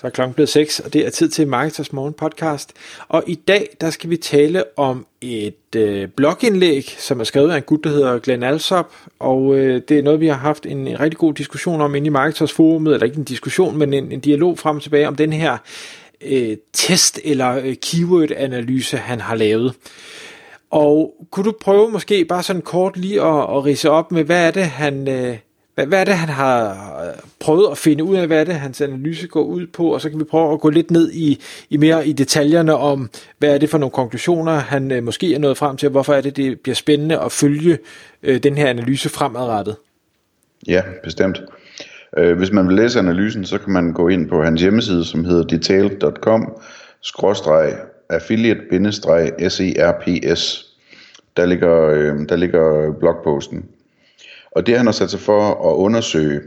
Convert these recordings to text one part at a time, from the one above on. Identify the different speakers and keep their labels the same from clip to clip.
Speaker 1: Så er klokken blevet 6, og det er tid til Marketers Morgen podcast. Og i dag, der skal vi tale om et øh, blogindlæg, som er skrevet af en gut, der hedder Glenn Alsop. Og øh, det er noget, vi har haft en, en rigtig god diskussion om inde i Marketers Forumet, eller ikke en diskussion, men en, en dialog frem og tilbage om den her øh, test eller øh, keyword-analyse, han har lavet. Og kunne du prøve måske bare sådan kort lige at, at rise op med, hvad er det, han... Øh, hvad, hvad er det, han har øh, prøvet at finde ud af, hvad er det, hans analyse går ud på, og så kan vi prøve at gå lidt ned i, i mere i detaljerne om, hvad er det for nogle konklusioner, han øh, måske er nået frem til, og hvorfor er det, det bliver spændende at følge øh, den her analyse fremadrettet.
Speaker 2: Ja, bestemt. Øh, hvis man vil læse analysen, så kan man gå ind på hans hjemmeside, som hedder detail.com, skråstreg affiliate-serps. Der ligger, øh, der ligger blogposten. Og det han har sat sig for at undersøge,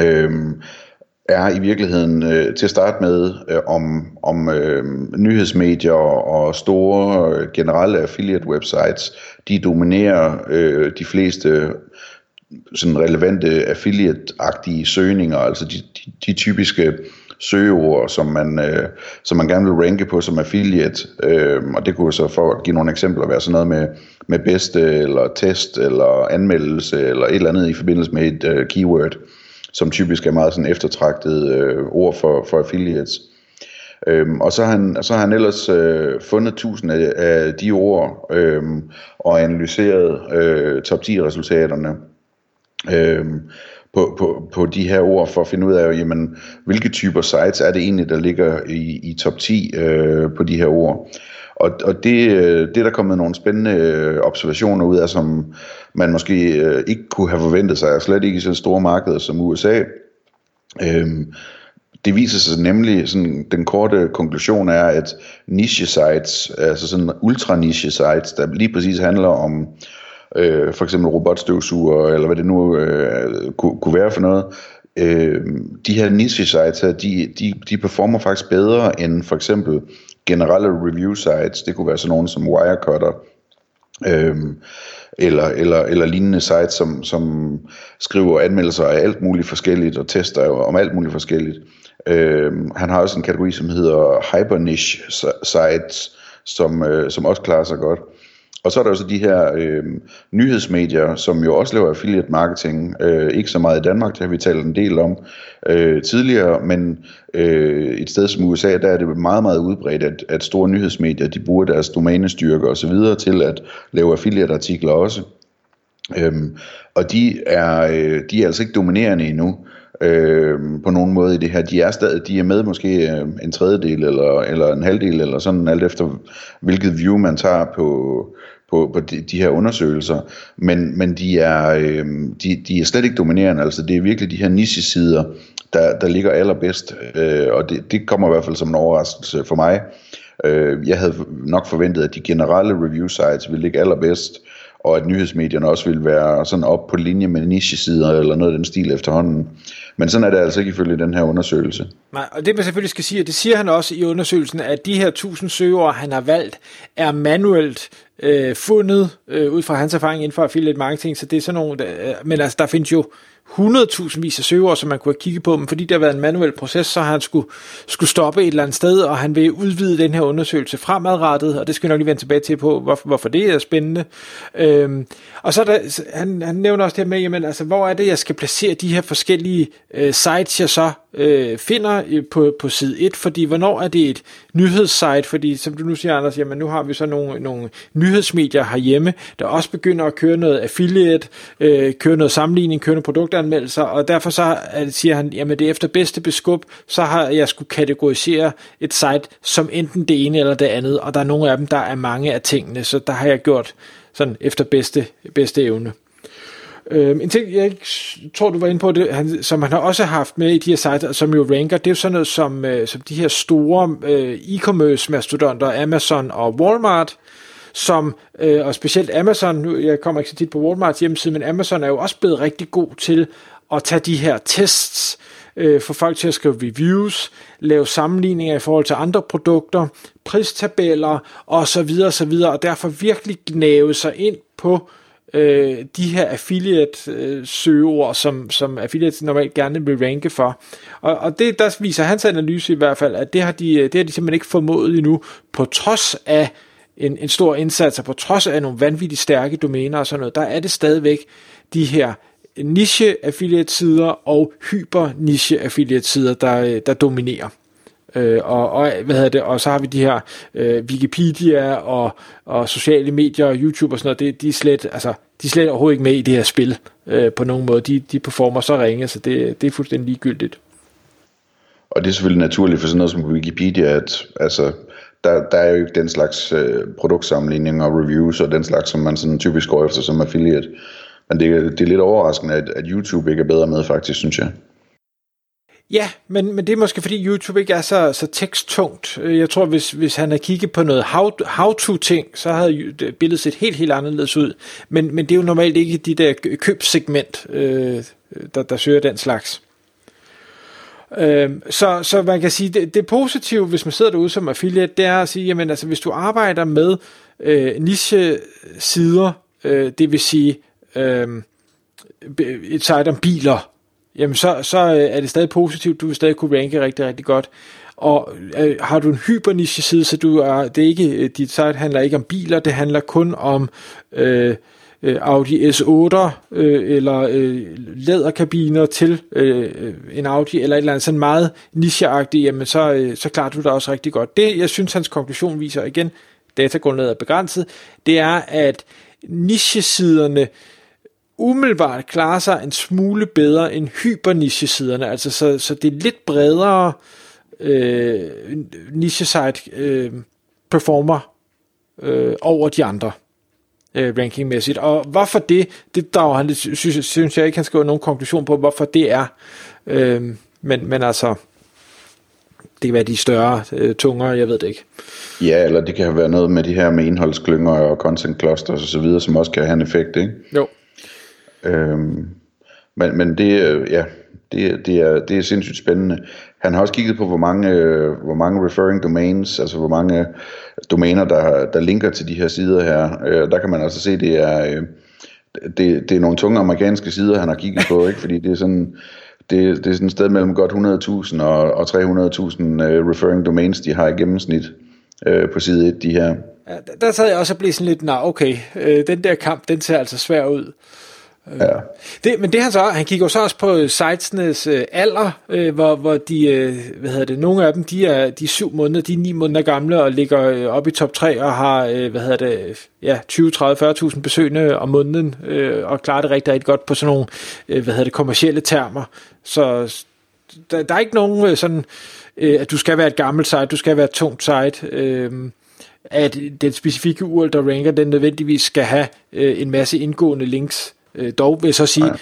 Speaker 2: øh, er i virkeligheden øh, til at starte med øh, om, om øh, nyhedsmedier og store øh, generelle affiliate websites, de dominerer øh, de fleste sådan relevante affiliate-agtige søgninger, altså de, de, de typiske søgeord, som man, øh, som man gerne vil ranke på som affiliate. Øh, og det kunne så for at give nogle eksempler være sådan noget med, med bedste, eller test, eller anmeldelse, eller et eller andet i forbindelse med et øh, keyword, som typisk er meget sådan eftertragtet øh, ord for, for affiliates. Øhm, og så har han, så har han ellers øh, fundet tusind af, af de ord øh, og analyseret øh, top 10 resultaterne. Øh, på, på, på de her ord for at finde ud af, jamen, hvilke typer sites er det egentlig, der ligger i, i top 10 øh, på de her ord. Og, og det, øh, det er der kommet nogle spændende øh, observationer ud af, som man måske øh, ikke kunne have forventet sig, og slet ikke i så store markeder som USA. Øhm, det viser sig nemlig, sådan, den korte konklusion er, at niche sites, altså sådan ultra niche sites, der lige præcis handler om øh, for eksempel robotstøvsuger, eller hvad det nu øh, kunne, kunne være for noget, øh, de her niche sites her, de, de, de performer faktisk bedre end for eksempel generelle review sites. Det kunne være sådan nogle som Wirecutter, øh, eller, eller, eller lignende sites, som, som skriver anmeldelser af alt muligt forskelligt, og tester om alt muligt forskelligt. Øh, han har også en kategori, som hedder Hyper Niche Sites, som, øh, som også klarer sig godt. Og så er der jo så de her øh, nyhedsmedier, som jo også laver affiliate marketing. Øh, ikke så meget i Danmark, det har vi talt en del om øh, tidligere, men øh, et sted som USA, der er det meget, meget udbredt, at, at store nyhedsmedier, de bruger deres domænestyrke og så videre til at lave affiliate-artikler også. Øhm, og de er, øh, de er altså ikke dominerende endnu øh, på nogen måde i det her. De er stadig, de er med måske øh, en tredjedel eller, eller en halvdel eller sådan, alt efter hvilket view man tager på, på, på de, de her undersøgelser, men, men de, er, øh, de, de er slet ikke dominerende, altså det er virkelig de her niche-sider, der, der ligger allerbedst, øh, og det, det kommer i hvert fald som en overraskelse for mig. Øh, jeg havde nok forventet, at de generelle review sites ville ligge allerbedst, og at nyhedsmedierne også ville være sådan op på linje med niche-sider eller noget af den stil efterhånden. Men sådan er det altså ikke ifølge den her undersøgelse.
Speaker 1: Nej, og det man selvfølgelig skal sige, og det siger han også i undersøgelsen, at de her 1000 søgeord, han har valgt, er manuelt øh, fundet øh, ud fra hans erfaring inden for affiliate marketing, så det er sådan nogle, der, øh, men altså der findes jo 100.000 vis af søger, som man kunne have kigget på, men fordi det har været en manuel proces, så har han skulle, skulle stoppe et eller andet sted, og han vil udvide den her undersøgelse fremadrettet, og det skal vi nok lige vende tilbage til på, hvorfor, hvorfor det er spændende. Øhm, og så er der, han, han nævner også det her med, jamen, altså, hvor er det, jeg skal placere de her forskellige øh, sites, jeg så øh, finder øh, på, på side 1, fordi hvornår er det et nyhedssite, fordi som du nu siger, Anders, jamen nu har vi så nogle, nogle nyhedsmedier herhjemme, der også begynder at køre noget affiliate, øh, køre noget sammenligning, køre noget produktanmeldelser, og derfor så øh, siger han, jamen det er efter bedste beskub, så har jeg skulle kategorisere et site som enten det ene eller det andet, og der er nogle af dem, der er mange af tingene, så der har jeg gjort sådan efter bedste, bedste evne. Øhm, en ting, jeg ikke tror, du var inde på, det, han, som han har også haft med i de her sites, som jo ranker, det er jo sådan noget som, øh, som de her store øh, e-commerce mastodonter, Amazon og Walmart, som, øh, og specielt Amazon, nu jeg kommer ikke så tit på Walmarts hjemmeside, men Amazon er jo også blevet rigtig god til at tage de her tests, øh, få folk til at skrive reviews, lave sammenligninger i forhold til andre produkter, pristabeller osv. osv. og derfor virkelig gnave sig ind på øh, øh, de her affiliate-søgeord, øh, som, som affiliates normalt gerne vil ranke for. Og, og det, der viser hans analyse i hvert fald, at det har de, øh, det har de simpelthen ikke formået endnu, på trods af en, en stor indsats, og på trods af nogle vanvittigt stærke domæner og sådan noget, der er det stadigvæk de her niche affiliate sider og hyper niche affiliate sider, der, øh, der dominerer. Øh, og, og, hvad hedder det, og så har vi de her øh, Wikipedia og, og sociale medier og YouTube og sådan noget, det, de, er slet, altså, de er slet overhovedet ikke med i det her spil øh, på nogen måde. De, de performer så ringe, så det, det er fuldstændig ligegyldigt.
Speaker 2: Og det er selvfølgelig naturligt for sådan noget som Wikipedia, at altså, der, der er jo ikke den slags øh, produktsammenligning og reviews og den slags, som man sådan typisk går efter som affiliate. Men det, det er lidt overraskende, at, at YouTube ikke er bedre med faktisk, synes jeg.
Speaker 1: Ja, men, men det er måske fordi YouTube ikke er så, så teksttungt. Øh, jeg tror, hvis, hvis han havde kigget på noget how, how-to-ting, så havde billedet set helt, helt anderledes ud. Men, men det er jo normalt ikke de der købsegment, øh, der, der søger den slags. Øh, så, så man kan sige, det, det positive, hvis man sidder derude som affiliate, det er at sige, jamen altså, hvis du arbejder med øh, niche-sider, øh, det vil sige øh, et site om biler, jamen så, så øh, er det stadig positivt, du vil stadig kunne ranke rigtig, rigtig godt. Og øh, har du en hyperniche side, så du er, det er ikke, øh, dit site handler ikke om biler, det handler kun om øh, øh Audi S8 øh, eller øh, læderkabiner til øh, en Audi eller et eller andet. Sådan meget nicheagtigt, jamen så, øh, så klarer du det også rigtig godt. Det, jeg synes, hans konklusion viser igen, datagrundlaget er begrænset, det er, at nichesiderne siderne umiddelbart klarer sig en smule bedre end hyperniche-siderne, altså så, så det er lidt bredere øh, niche-site øh, performer øh, over de andre øh, rankingmæssigt. Og hvorfor det, det drager han, synes, synes jeg ikke, han skriver nogen konklusion på, hvorfor det er. Øh, men, men altså, det kan være de større øh, tunger, jeg ved det ikke.
Speaker 2: Ja, eller det kan have været noget med de her med indholdsklynger og content clusters og så videre, som også kan have en effekt, ikke?
Speaker 1: Jo.
Speaker 2: Øhm, men, men det, øh, ja, det, det, er, det er sindssygt spændende. Han har også kigget på, hvor mange, øh, hvor mange referring domains, altså hvor mange domæner, der, der linker til de her sider her. Øh, der kan man altså se, det er, øh, det, det er nogle tunge amerikanske sider, han har kigget på, ikke? fordi det er sådan, det, det er sådan et sted mellem godt 100.000 og, og 300.000 uh, øh, referring domains, de har i gennemsnit uh, på side 1, de her.
Speaker 1: Ja, der sad jeg også og blev sådan lidt, nej okay, øh, den der kamp, den ser altså svær ud. Ja. Det, men det han så, han kigger så også på sitesenes øh, alder, øh, hvor, hvor de, øh, hvad hedder det, nogle af dem, de er, de er syv måneder, de er ni måneder gamle og ligger øh, op i top 3 og har, øh, hvad hedder det, ja, 20, 30, 40.000 besøgende om måneden øh, og klarer det rigtig, rigtig godt på sådan nogle, øh, hvad hedder det, kommercielle termer. Så der, der er ikke nogen øh, sådan, øh, at du skal være et gammelt site, du skal være et tungt site, øh, at den specifikke URL, der ranker, den nødvendigvis skal have øh, en masse indgående links Øh, dog vil jeg så sige, ja.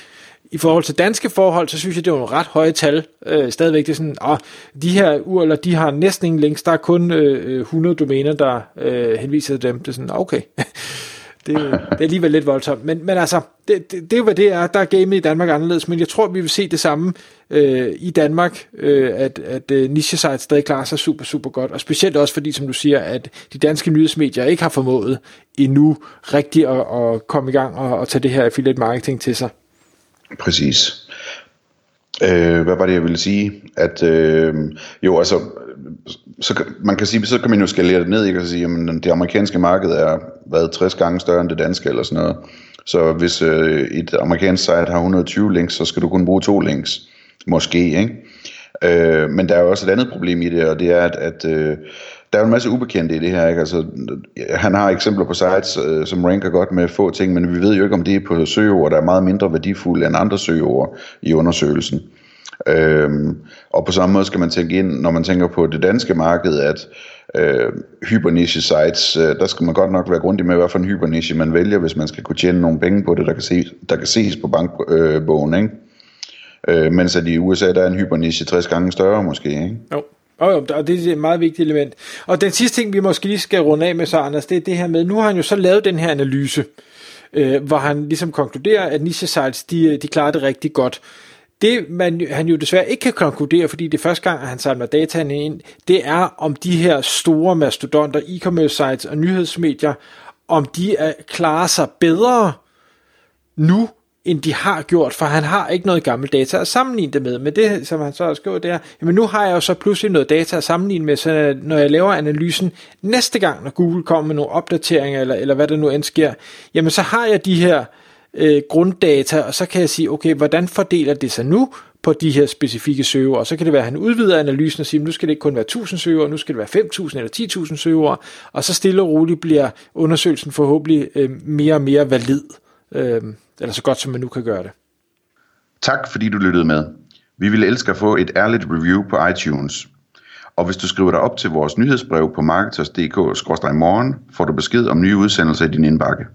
Speaker 1: i forhold til danske forhold, så synes jeg, det er nogle ret høje tal. Øh, stadigvæk, det er sådan, åh, de her URL'er, de har næsten ingen links, der er kun øh, 100 domæner, der øh, henviser til dem. Det er sådan, okay. det, det er alligevel lidt voldsomt. Men, men altså, det, det, det er jo hvad det er. Der er gamet i Danmark anderledes, men jeg tror, vi vil se det samme øh, i Danmark, øh, at, at øh, niche sites stadig klarer sig super, super godt. Og specielt også fordi, som du siger, at de danske nyhedsmedier ikke har formået endnu rigtigt at, at komme i gang og, at tage det her affiliate marketing til sig.
Speaker 2: Præcis. Øh, hvad var det, jeg ville sige? At øh, jo, altså, så, man kan sige, så kan man jo skalere det ned, ikke? Og sige, jamen, det amerikanske marked er været 60 gange større end det danske, eller sådan noget. Så hvis øh, et amerikansk site har 120 links, så skal du kun bruge to links. Måske, ikke? Øh, men der er jo også et andet problem i det, og det er, at, at øh, der er en masse ubekendte i det her. Ikke? Altså, han har eksempler på sites, øh, som ranker godt med få ting, men vi ved jo ikke, om det er på søgeord, der er meget mindre værdifulde end andre søgeord i undersøgelsen. Øhm, og på samme måde skal man tænke ind, når man tænker på det danske marked, at øh, hyperniche sites, øh, der skal man godt nok være grundig med, hvad for en hyperniche man vælger, hvis man skal kunne tjene nogle penge på det, der kan, ses, der kan ses på bankbogen. Øh, ikke? Øh, mens at i USA, der er en hyperniche 60 gange større måske. Ikke?
Speaker 1: Jo. Og, og det er et meget vigtigt element. Og den sidste ting, vi måske lige skal runde af med så, Anders, det er det her med, nu har han jo så lavet den her analyse, øh, hvor han ligesom konkluderer, at niche sites, de, øh, de klarer det rigtig godt. Det, man, han jo desværre ikke kan konkludere, fordi det er første gang, at han samler data ind, det er, om de her store mastodonter, e-commerce sites og nyhedsmedier, om de er, klarer sig bedre nu, end de har gjort, for han har ikke noget gammelt data at sammenligne det med. Men det, som han så har skrevet, det er, jamen nu har jeg jo så pludselig noget data at sammenligne med, så når jeg laver analysen næste gang, når Google kommer med nogle opdateringer, eller, eller hvad der nu end sker, jamen så har jeg de her øh, grunddata, og så kan jeg sige, okay, hvordan fordeler det sig nu på de her specifikke søger, og så kan det være, at han udvider analysen og siger, nu skal det ikke kun være 1000 søger, nu skal det være 5000 eller 10.000 søger, og så stille og roligt bliver undersøgelsen forhåbentlig øh, mere og mere valid, øh, eller så godt som man nu kan gøre det.
Speaker 2: Tak fordi du lyttede med. Vi ville elske at få et ærligt review på iTunes. Og hvis du skriver dig op til vores nyhedsbrev på marketers.dk-morgen, får du besked om nye udsendelser i din indbakke.